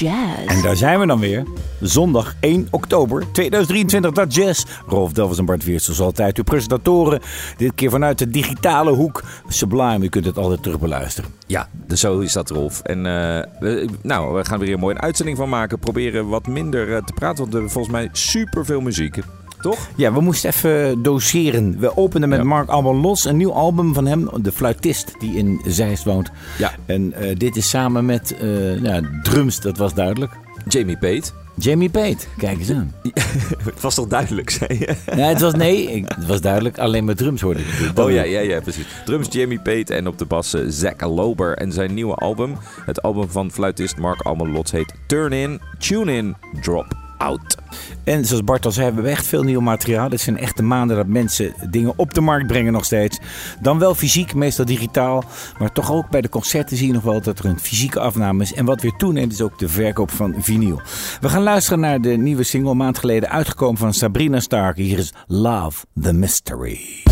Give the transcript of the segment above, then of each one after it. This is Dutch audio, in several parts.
jazz. En daar zijn we dan weer. Zondag 1 oktober 2023, dat jazz. Rolf Delvers en Bart Weert, zoals altijd, uw presentatoren. Dit keer vanuit de digitale hoek. Sublime, u kunt het altijd terug beluisteren. Ja, dus zo is dat, Rolf. En eh, we, nou, we gaan weer een mooie uitzending van maken. Proberen wat minder eh, te praten, want we hebben volgens mij super veel muziek. Toch? Ja, we moesten even doseren. We openen met Ja. Mark Alban Los, een nieuw album van hem, de fluitist die in Zeist woont. Ja. En eh, dit is samen met ja, drums, dat was duidelijk. Jamie Pate. Jamie Pate, kijk eens aan. Het was toch duidelijk, zei je? Nee, het was nee, het was duidelijk. Alleen met drums hoorde ik. Oh ja, ja, ja, precies. Drums Jamie Pate en op de bas eh, Zack Lober. En zijn nieuwe album, het album van fluitist Mark Lots, heet Turn In, Tune In, Drop En zoals Bart al zei, we hebben echt veel nieuw materiaal. Dit zijn echte maanden dat mensen dingen op de markt brengen nog steeds. Dan wel fysiek, meestal digitaal. Maar toch ook bij de concerten zie je nog wel dat er een fysieke afname is. En wat weer toeneemt is ook de verkoop van vinyl. We gaan luisteren naar de nieuwe single, maand geleden uitgekomen van Sabrina Stark. Hier is Love the Mystery.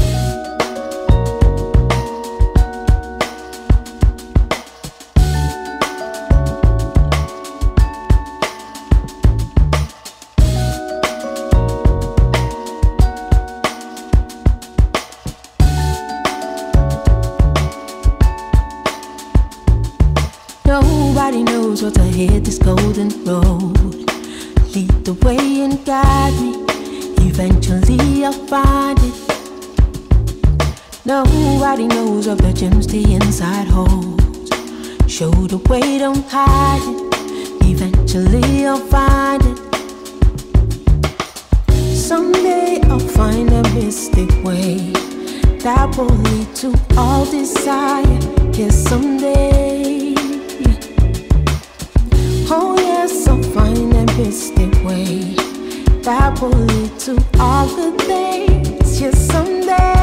Nobody knows of the gems the inside holds. Show the way, don't hide it. Eventually I'll find it. Someday I'll find a mystic way that will lead to all desire. Yes, someday. Oh, yes, I'll find a mystic way that will lead to all good things. Yes, someday.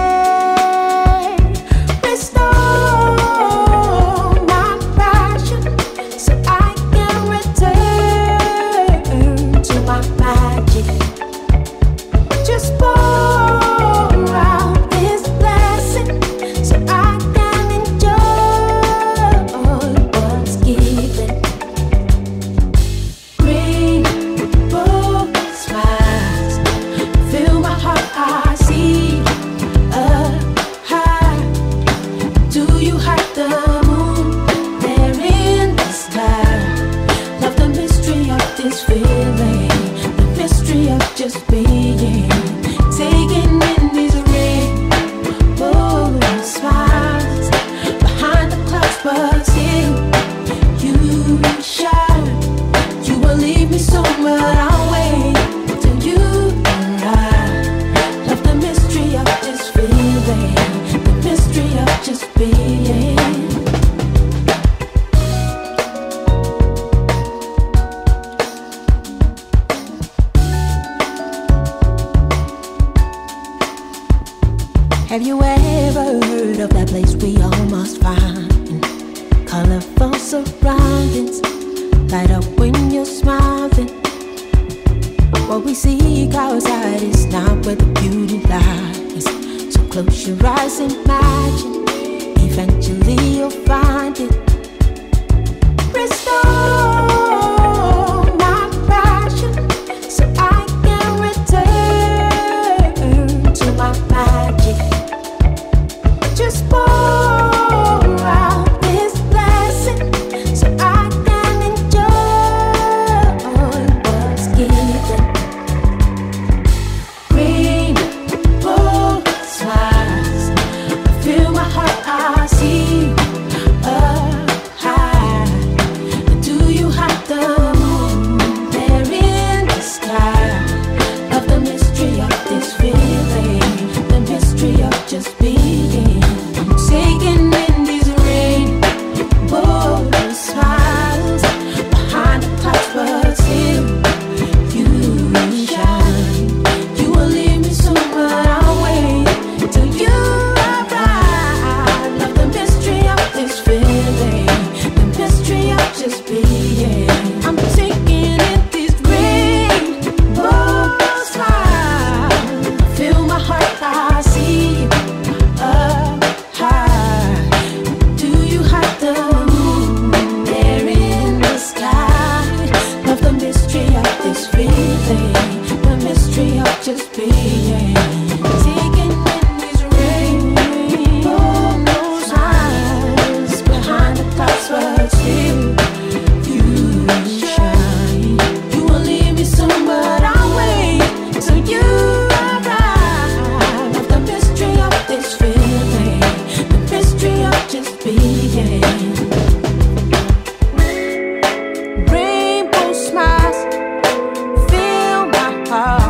how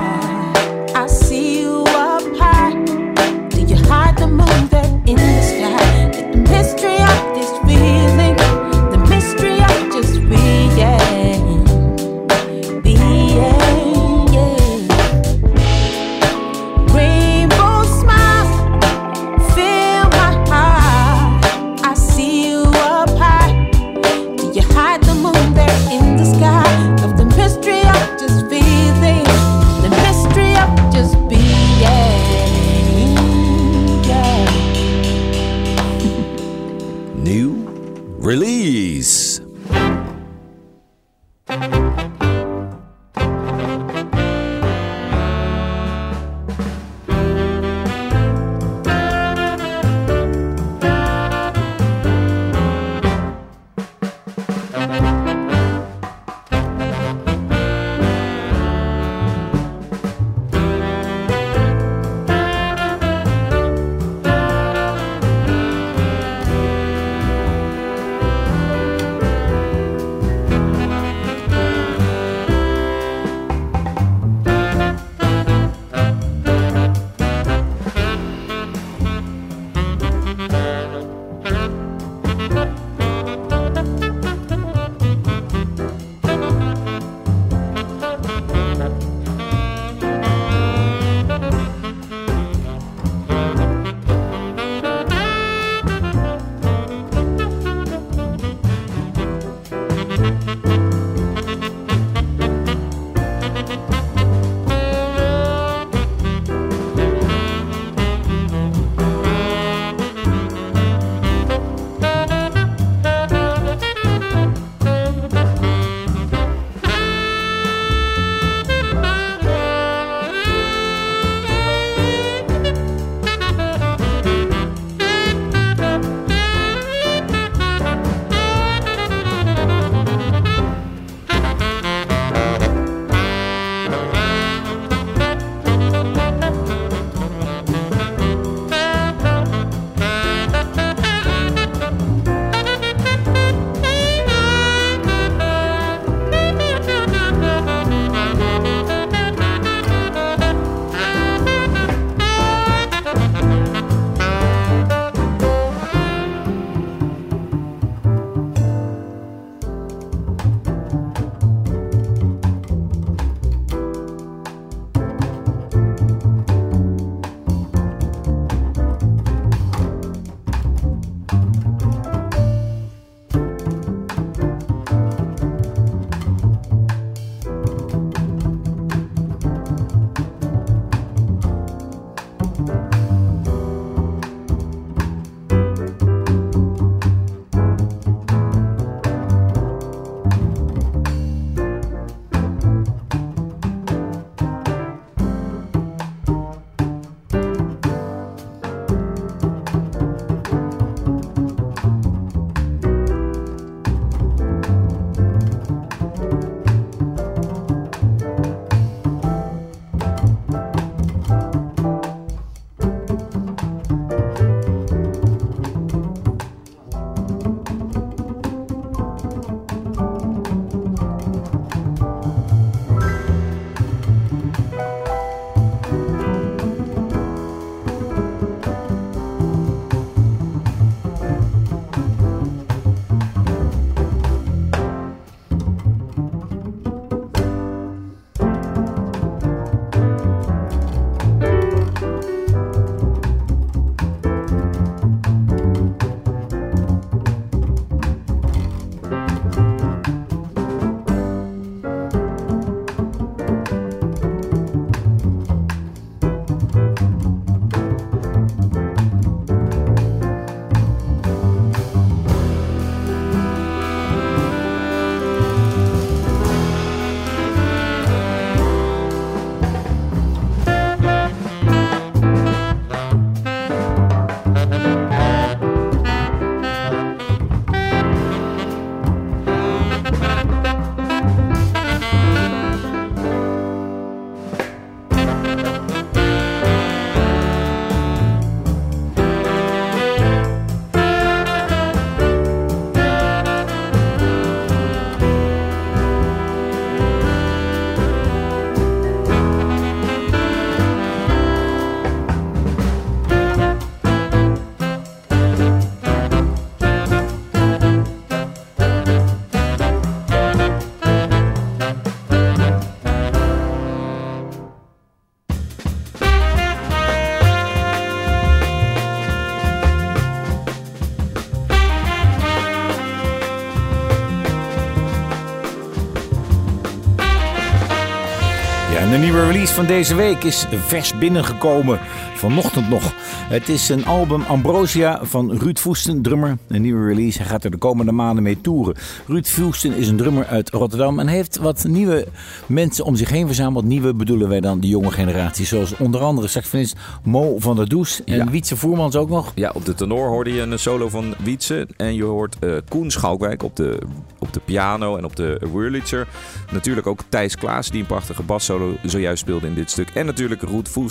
de nieuwe release van deze week is vers binnengekomen. Vanochtend nog. Het is een album Ambrosia van Ruud Voesten, drummer. Een nieuwe release. Hij gaat er de komende maanden mee toeren. Ruud Voesten is een drummer uit Rotterdam en heeft wat nieuwe mensen om zich heen verzameld. Nieuwe bedoelen wij dan de jonge generatie. Zoals onder andere saxofonist Mo van der Does en Ja. Wietse Voermans ook nog. Ja, op de tenor hoorde je een solo van Wietse. En je hoort eh, Koen Schalkwijk op de, op de piano en op de Wurlitzer. Natuurlijk ook Thijs Klaas, die een prachtige bassolo zojuist speelde in dit stuk. En natuurlijk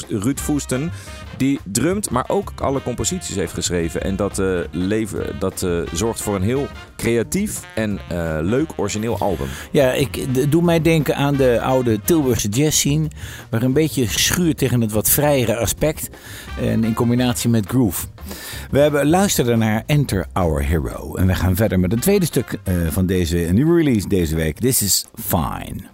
Ruud Voesten, die drumt, maar ook alle composities heeft geschreven. En dat, eh, leven, dat eh, zorgt voor een heel creatief en eh, leuk origineel album. Ja, ik doe mij denken aan de oude Tilburgse jazz scene. Waar een beetje schuurt tegen het wat vrijere aspect. En in combinatie met groove. We hebben luisteren naar Enter Our Hero. En we gaan verder met een tweede stuk van deze nieuwe release deze week. This is Fine.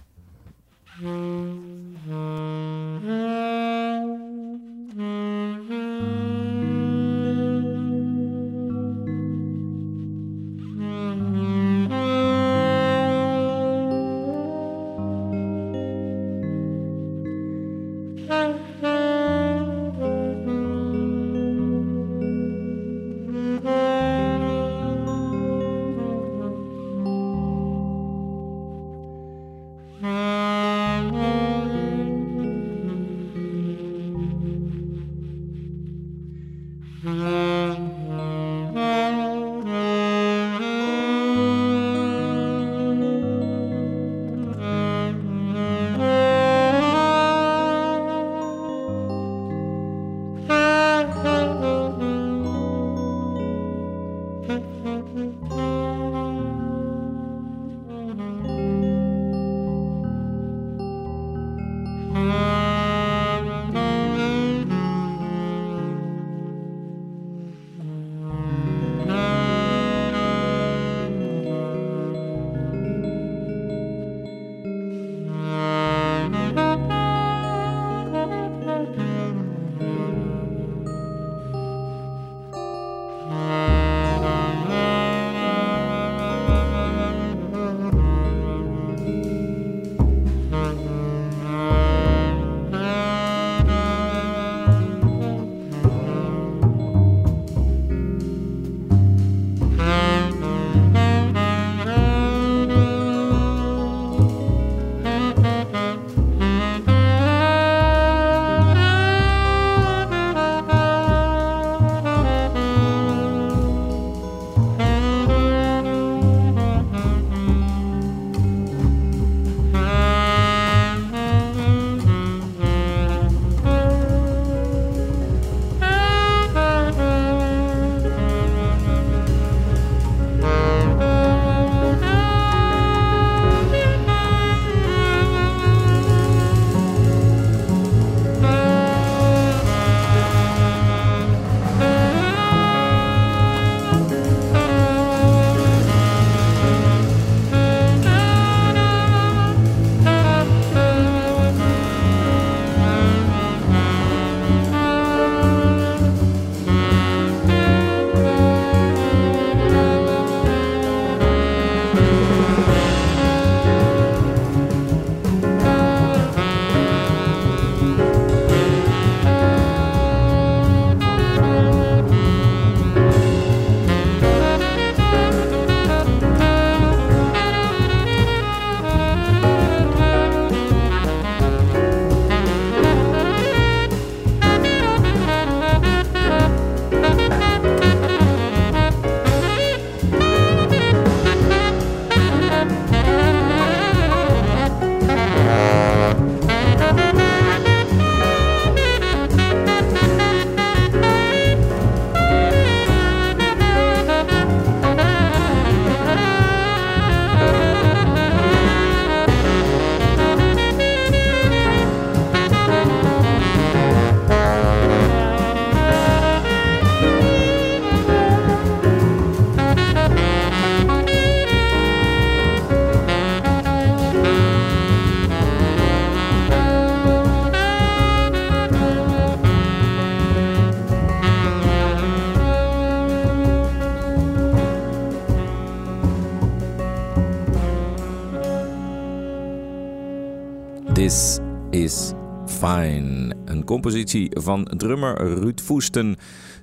Een compositie van drummer Ruud Voesten.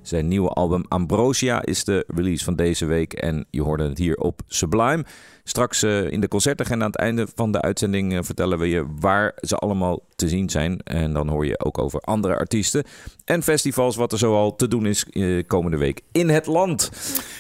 Zijn nieuwe album Ambrosia is de release van deze week en je hoorde het hier op Sublime. Straks uh, in de concertagenda aan het einde van de uitzending uh, vertellen we je waar ze allemaal te zien zijn. En dan hoor je ook over andere artiesten en festivals wat er zoal te doen is uh, komende week in het land.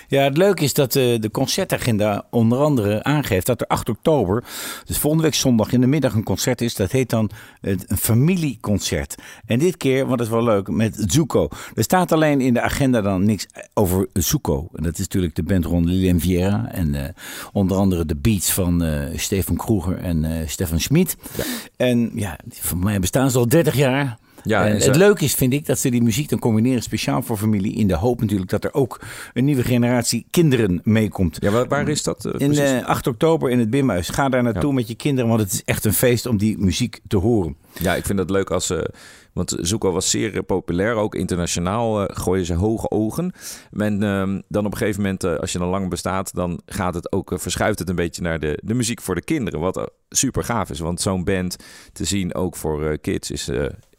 Ja, het leuke is dat de concertagenda onder andere aangeeft dat er 8 oktober, dus volgende week zondag in de middag een concert is. Dat heet dan een familieconcert. En dit keer, wat is wel leuk, met Zuko. Er staat alleen in de agenda dan niks over Zuko. En dat is natuurlijk de band rond Lilian Vieira en onder andere de beats van uh, Stefan Kroeger en uh, Stefan Schmid. Ja. En ja, voor mij bestaan ze al 30 jaar. Ja, en het leuke is, vind ik, dat ze die muziek dan combineren speciaal voor familie. In de hoop natuurlijk dat er ook een nieuwe generatie kinderen meekomt. Ja, waar, waar is dat? Uh, in uh, 8 oktober in het Bimhuis. Ga daar naartoe ja. met je kinderen, want het is echt een feest om die muziek te horen. Ja, ik vind het leuk als ze. Want Zoeko was zeer populair, ook internationaal uh, gooien ze hoge ogen. En uh, dan op een gegeven moment, uh, als je dan lang bestaat, dan gaat het ook, verschuift het een beetje naar de, de muziek voor de kinderen. Wat super gaaf is, want zo'n band te zien ook voor kids is,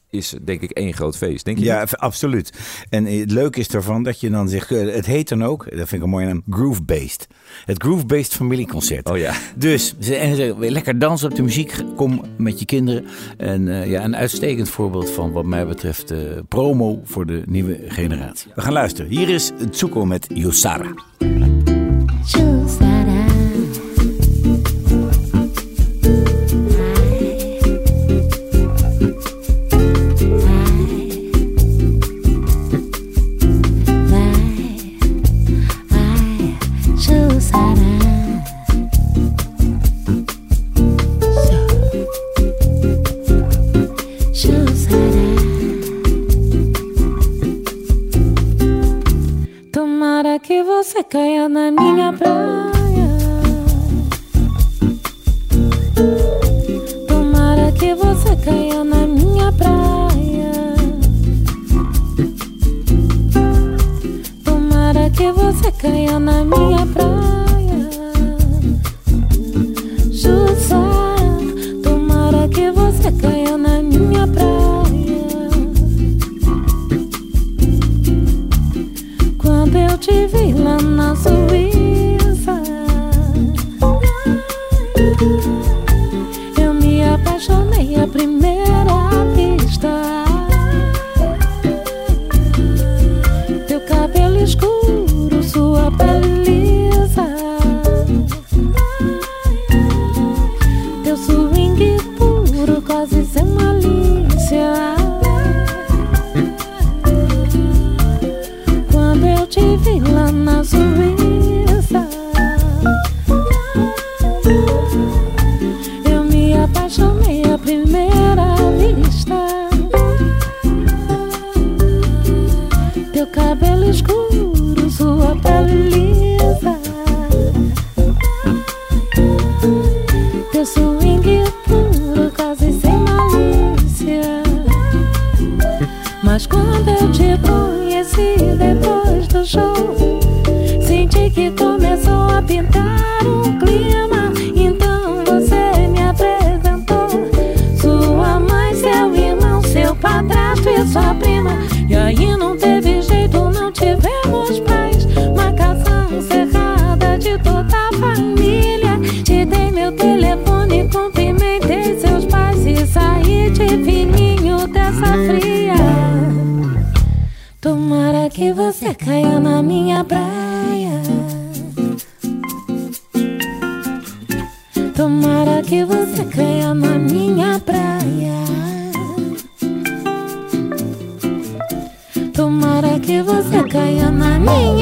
is denk ik één groot feest. Denk je ja, absoluut. En het leuke is ervan dat je dan zegt, het heet dan ook, dat vind ik een mooie naam, Groove Based. Het Groove Based familieconcert. Oh ja. Dus en ze, lekker dansen op de muziek, kom met je kinderen. En uh, ja, een uitstekend voorbeeld van wat mij betreft uh, promo voor de nieuwe generatie. We gaan luisteren. Hier is Tsuko met Yosara. Yosara. Caia na minha praia. Que você caia na minha praia. Tomara que você caia na minha praia. Tomara que você caia na minha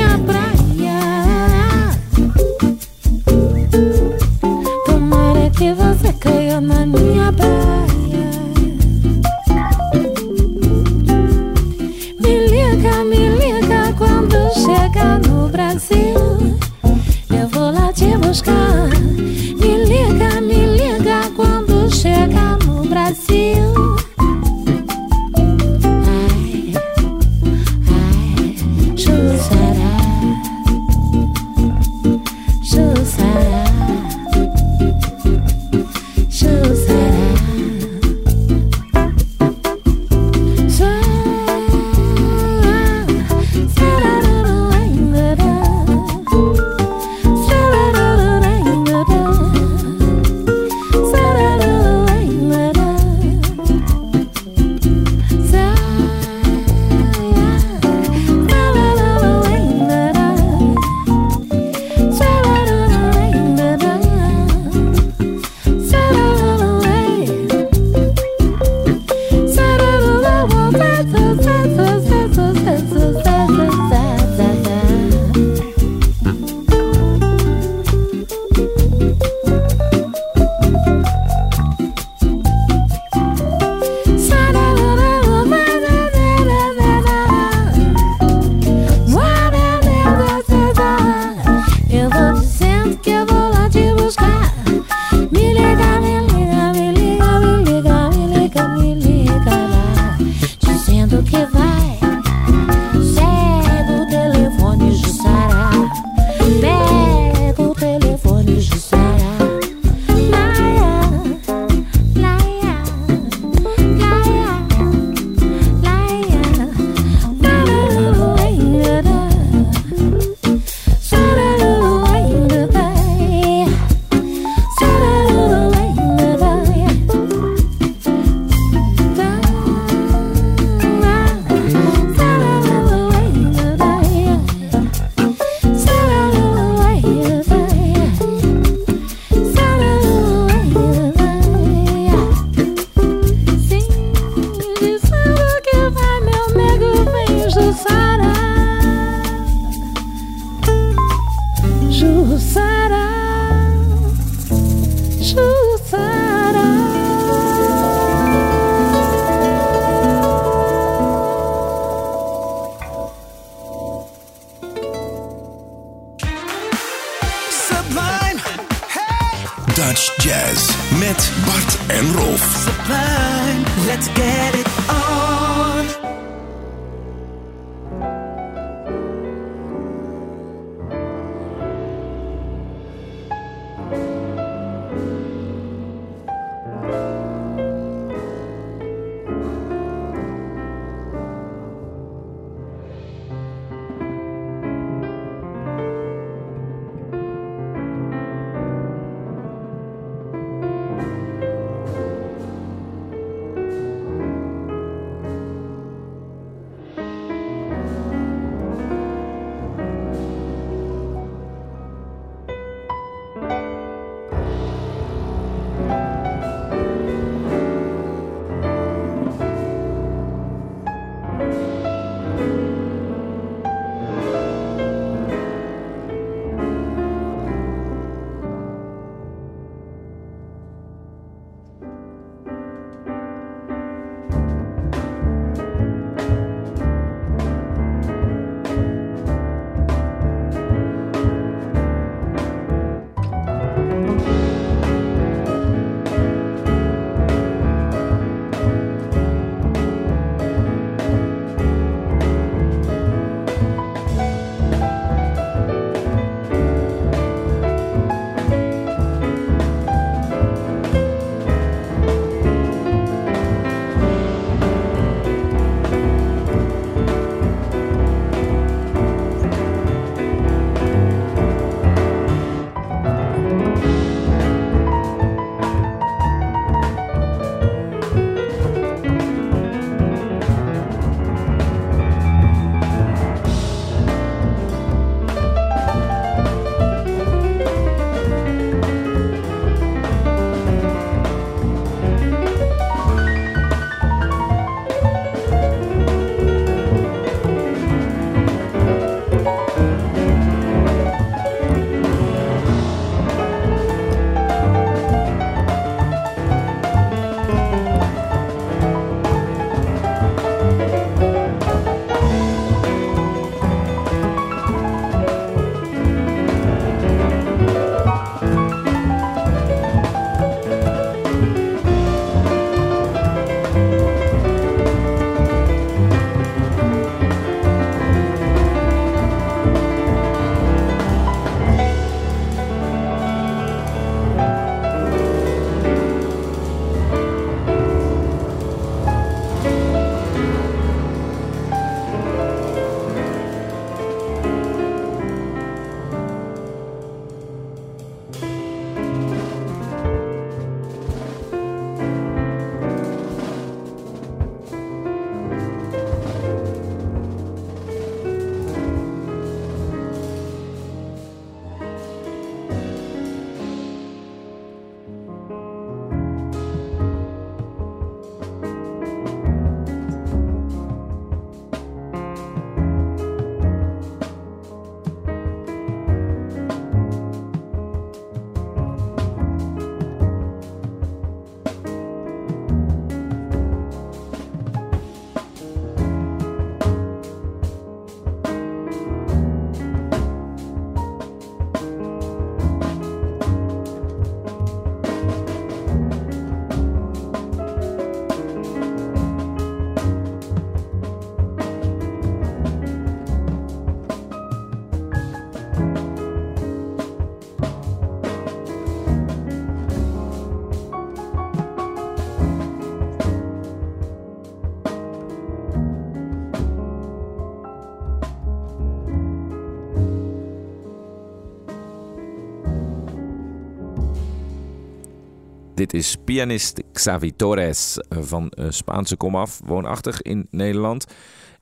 Dit is pianist Xavi Torres van eh, Spaanse komaf, woonachtig in Nederland.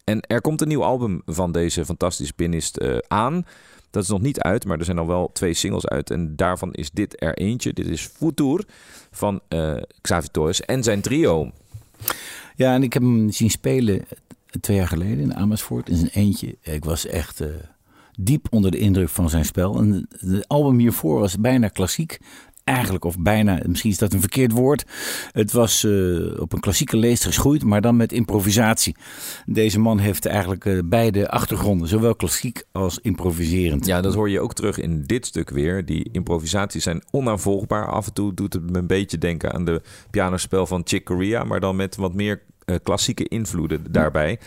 En er komt een nieuw album van deze fantastische pianist eh, aan. Dat is nog niet uit, maar er zijn al wel twee singles uit. En daarvan is dit er eentje. Dit is Futur van eh, Xavi Torres en zijn trio. Ja, en ik heb hem zien spelen twee jaar geleden in Amersfoort in zijn eentje. Ik was echt diep onder de indruk van zijn spel. En het album hiervoor was bijna klassiek. Eigenlijk, of bijna, misschien is dat een verkeerd woord. Het was eh, op een klassieke leest geschoeid, maar dan met improvisatie. Deze man heeft eigenlijk eh, beide achtergronden, zowel klassiek als improviserend. Ja, dat hoor je ook terug in dit stuk weer. Die improvisaties zijn onaanvolgbaar. Af en toe doet het me een beetje denken aan de pianospel van Chick Corea, maar dan met wat meer eh, klassieke invloeden daarbij.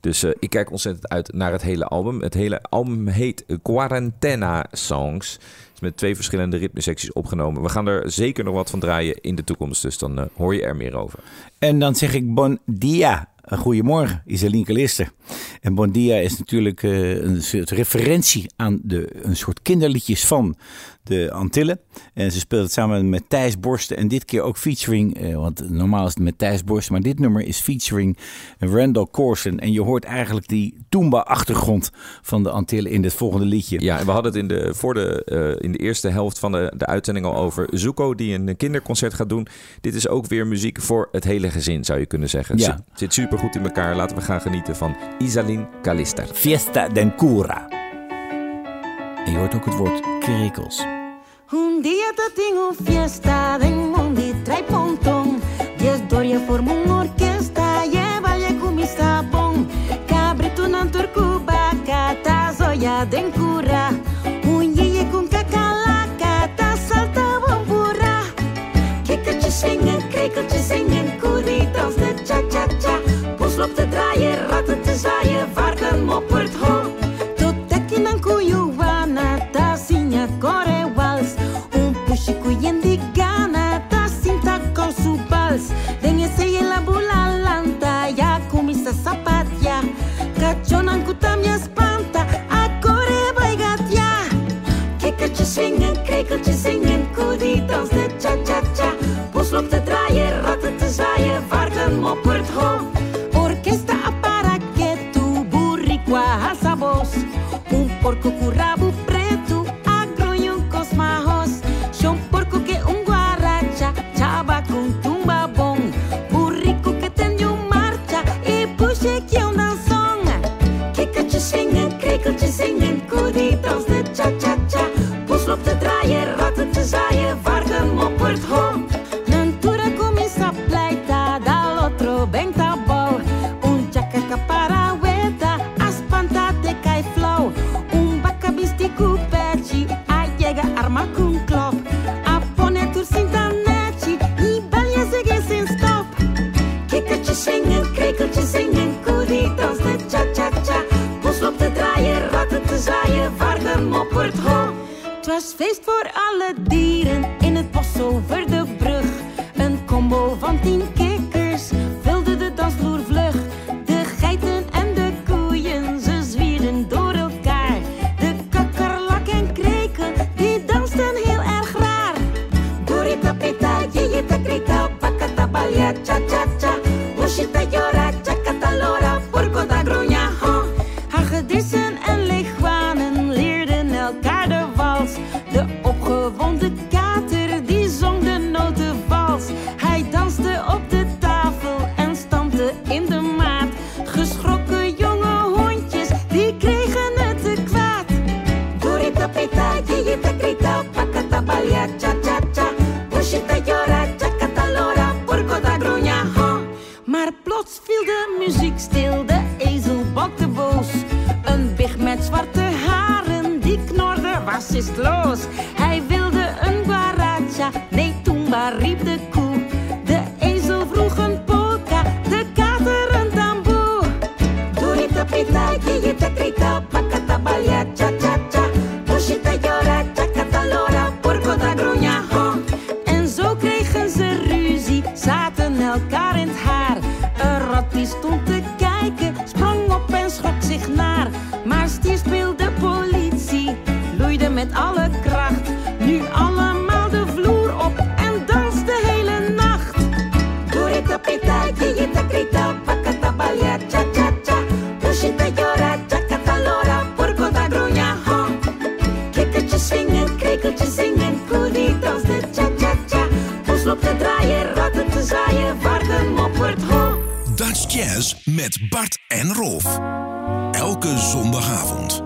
Dus ik kijk ontzettend uit naar het hele album. Het hele album heet Quarantena Songs. Met twee verschillende ritmesecties opgenomen. We gaan er zeker nog wat van draaien in de toekomst. Dus dan eh, hoor je er meer over. En dan zeg ik bon dia. Goedemorgen, Isaline Kalister. En Bon Dia is natuurlijk uh, een soort referentie aan de, een soort kinderliedjes van de Antillen. En ze speelt het samen met Thijs Borsten. En dit keer ook featuring, uh, want normaal is het met Thijs Borsten. Maar dit nummer is featuring Randall Corson. En je hoort eigenlijk die Toomba-achtergrond van de Antillen in dit volgende liedje. Ja, en we hadden het in de, voor de, uh, in de eerste helft van de, de uitzending al over Zuko, die een kinderconcert gaat doen. Dit is ook weer muziek voor het hele gezin, zou je kunnen zeggen. Ja. Zit, zit super goed in elkaar. Laten we gaan genieten van Isaline Calister. Fiesta den Cura. En je hoort ook het woord krikels. Un día te tengo fiesta de mundi trae pontón. Diez doria forma una orquesta, llévale con mi sabón. Cabrito nan turcuba, cata zoya den cura. Un yeye con cacalaca, ta salta bambura. Kikkertje zingen, krekeltje zingen, koerietans de cha-cha-cha. Poes loopt te draaien, ratten te zaaien, de cha-cha-cha. Poes loopt te draaien, ratten te zaaien, varken moppert ho. Orquesta para que tu burricua hasabos. Un porco currabu preto, agronho cosmahos. Shon porco que un guaracha, chaba con tumba bom. Burrico que tenho marcha, e puxe que um dançong. Kikkertjes zingen, krekeltjes zingen, koedietans de cha-cha-cha. Poes loopt te draaien, ratten te zaaien, varken haar. Een rat die stond te kijken, sprong op en schrok zich naar. Maar stier speelde politie, loeide met alle kracht. Nu allemaal je wargen moppert ho. Dutch Jazz met Bart en Rolf. Elke zondagavond.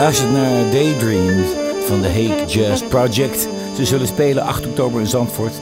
Luistert naar Daydreams van de Hague Jazz Project. Ze zullen spelen 8 oktober in Zandvoort.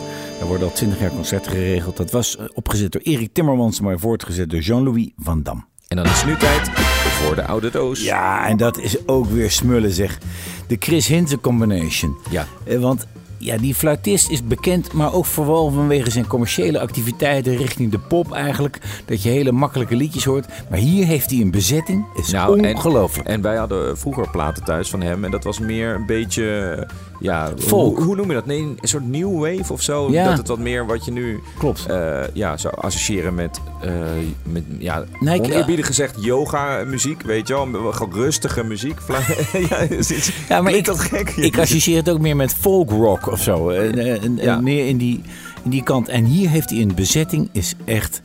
Er worden al 20 jaar concerten geregeld. Dat was eh, opgezet door Erik Timmermans, maar voortgezet door Jean-Louis Van Dam. En dan is het nu tijd voor de oude doos. Ja, en dat is ook weer smullen zeg. De Chris Hinze combination. Ja. Eh, Want ja, die fluitist is bekend, maar ook vooral vanwege zijn commerciële activiteiten richting de pop eigenlijk. Dat je hele makkelijke liedjes hoort. Maar hier heeft hij een bezetting. Is Nou, en- ongelooflijk. En wij hadden vroeger platen thuis van hem. En dat was meer een beetje. Ja, Folk. Hoe, hoe noem je dat? Nee, een soort new wave of zo. Ja. Dat het wat meer wat je nu. Klopt. eh, ja, zou associëren met. eh, met ja, Nee, ik- oneerbiedig gezegd yoga muziek. Weet je wel. Gewoon rustige muziek. Ja, is iets- Ja, maar ik, dat gek. ik associeer het ook meer met folk rock of zo. En, en, en Ja. meer in die, in die kant. En hier heeft hij een bezetting, is echt...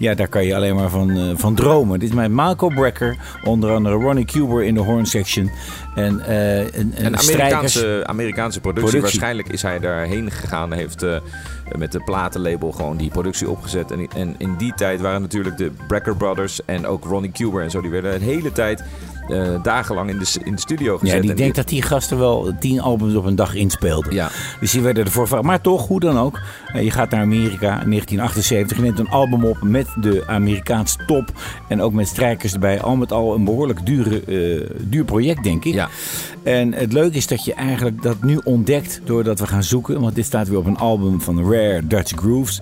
Ja, daar kan je alleen maar van, eh, van dromen. Dit is met Malcolm Brecker, onder andere Ronnie Cuber in de horn section. En, eh en, en Een strijkers. Amerikaanse, Amerikaanse productie. Productie. Waarschijnlijk is hij daarheen gegaan. Heeft eh, met de platenlabel gewoon die productie opgezet. En, en in die tijd waren natuurlijk de Brecker Brothers en ook Ronnie Cuber en zo. Die werden een hele tijd eh, dagenlang in de, in de studio gezet. Ja, die En denkt dat die gasten wel tien albums op een dag inspeelden. Ja. Dus die werden ervoor. Maar toch, hoe dan ook. eh, Je gaat naar Amerika in 1978. Je neemt een album op met de Amerikaanse top. En ook met strijkers erbij. Al met al een behoorlijk dure, eh, duur project, denk ik. Ja. En het leuke is dat je eigenlijk dat nu ontdekt doordat we gaan zoeken. Want dit staat weer op een album van Rare Dutch Grooves.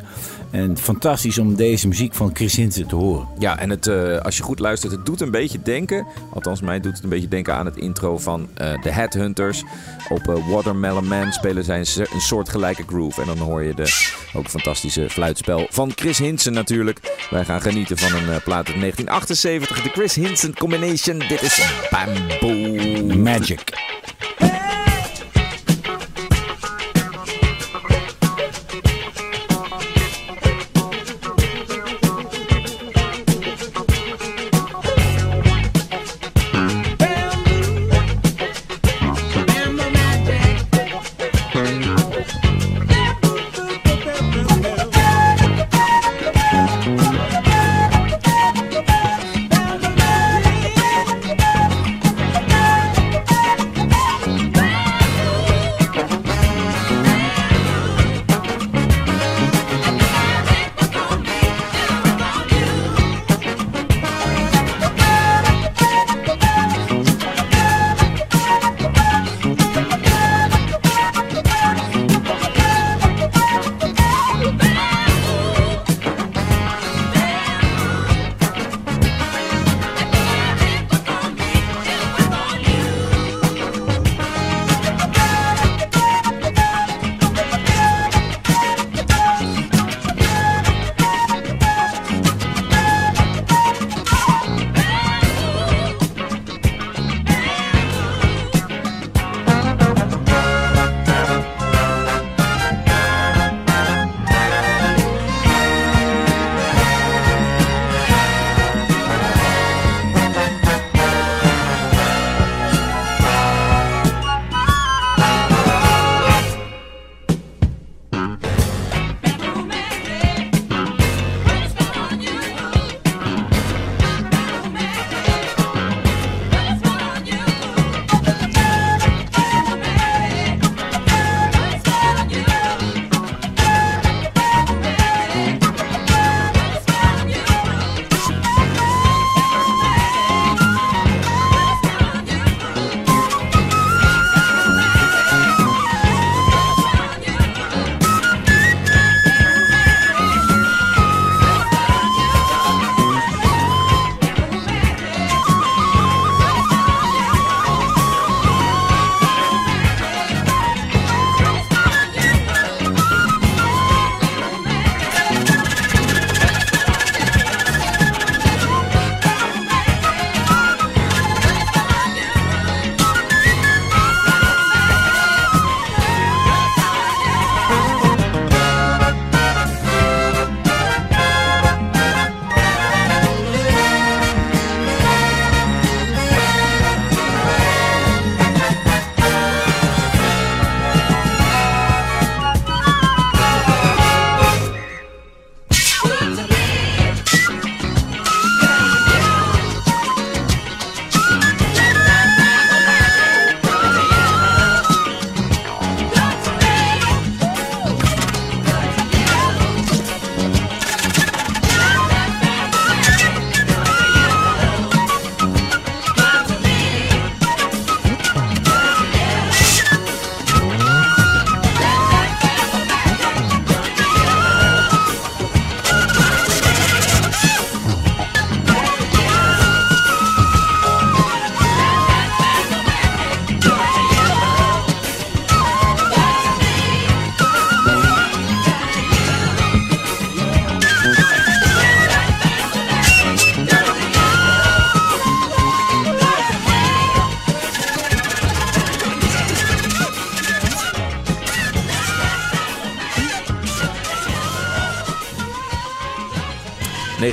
En fantastisch om deze muziek van Chris Hinze te horen. Ja, en het, eh, als je goed luistert, het doet een beetje denken. Althans, mij doet het een beetje denken aan het intro van eh The Headhunters. Op eh, Watermelon Man spelen zij een, een soortgelijke groove. En dan hoor je de ook fantastische fluitspel van Chris Hinsen natuurlijk. Wij gaan genieten van een plaat uit 1978. De Chris Hinsen Combination. Dit is Bamboo. Magic.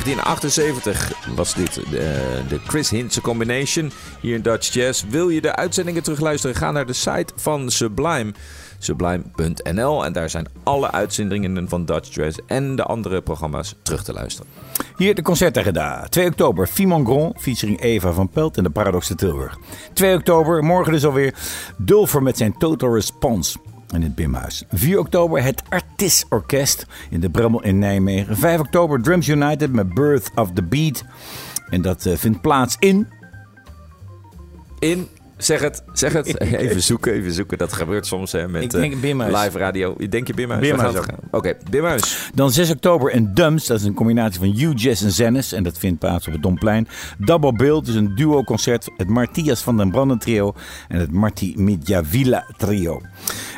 1978 was dit de, de Chris Hintze Combination hier in Dutch Jazz. Wil je de uitzendingen terugluisteren? Ga naar de site van Sublime. Sublime.nl en daar zijn alle uitzendingen van Dutch Jazz en de andere programma's terug te luisteren. Hier de concertagenda. 2 oktober, Fimon Grand, featuring Eva van Pelt en de Paradox de Tilburg. 2 oktober, morgen dus alweer, Dulfer met zijn Total Response in het Bimhuis. 4 oktober het Artis Orkest in de Brummel in Nijmegen. 5 oktober Drums United met Birth of the Beat. En dat eh, vindt plaats in... In, zeg het, zeg het. Even zoeken, even zoeken. Dat gebeurt soms hè, met Ik denk eh, live radio. Denk je Bimhuis? Bimhuis? Oké, Bimhuis. Dan 6 oktober in Dums. Dat is een combinatie van U-Jazz en Zennis. En dat vindt plaats op het Domplein. Double Bill, dus een duo-concert. Het Martias van den Branden trio. En het Marti Midjavila trio.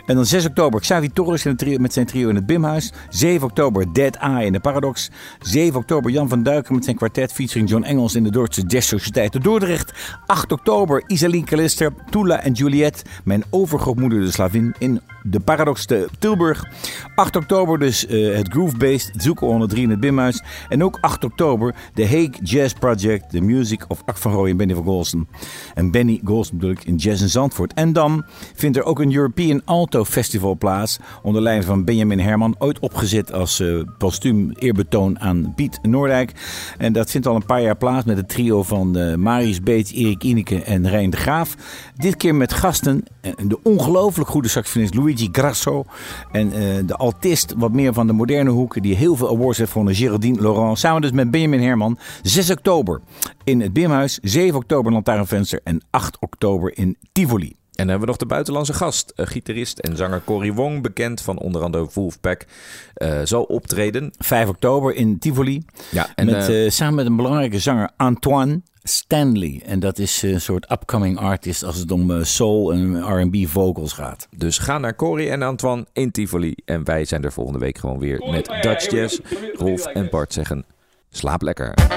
En dan 6 oktober Xavi Torres in het trio, met zijn trio in het Bimhuis. 7 oktober Dead Eye in de Paradox. 7 oktober Jan van Duiken met zijn kwartet featuring John Engels in de Duitse Jazz Sociëteit de Dordrecht. 8 oktober Isaline Callister, Tula en Juliet. Mijn overgrootmoeder de slavin in de Paradox te Tilburg. 8 oktober dus eh, het Groove Based Zoeken 103 in het Bimhuis. En ook 8 oktober de Hague Jazz Project, The Music of Ak van Rooij en Benny van Golsen. En Benny Golsen bedoel ik in Jazz in Zandvoort. En dan vindt er ook een European Alto Festival plaats. Onder leiding van Benjamin Herman. Ooit opgezet als eh, postuum eerbetoon aan Piet Noordijk. En dat vindt al een paar jaar plaats met het trio van eh, Marius Beets, Erik Ineke en Rijn de Graaf. Dit keer met gasten eh, de ongelooflijk goede saxofonist Luigi Grasso. En eh, de altist, wat meer van de moderne hoek, die heel veel awards heeft gewonnen, Geraldine Laurent. Samen dus met Benjamin Herman. 6 oktober in het Bimhuis, 7 oktober in Lantaarnvenster en 8 oktober in Tivoli. En dan hebben we nog de buitenlandse gast. eh, gitarist en zanger Cory Wong, bekend van onder andere Wolfpack, eh zal optreden. 5 oktober in Tivoli. Ja, en met, samen met een belangrijke zanger Antoine Stanley. En dat is een soort upcoming artist als het om eh, soul en R&B vocals gaat. dus ga naar Cory en Antoine in Tivoli. En wij zijn er volgende week gewoon weer met Dutch Jazz. Rolf en Bart zeggen, slaap lekker.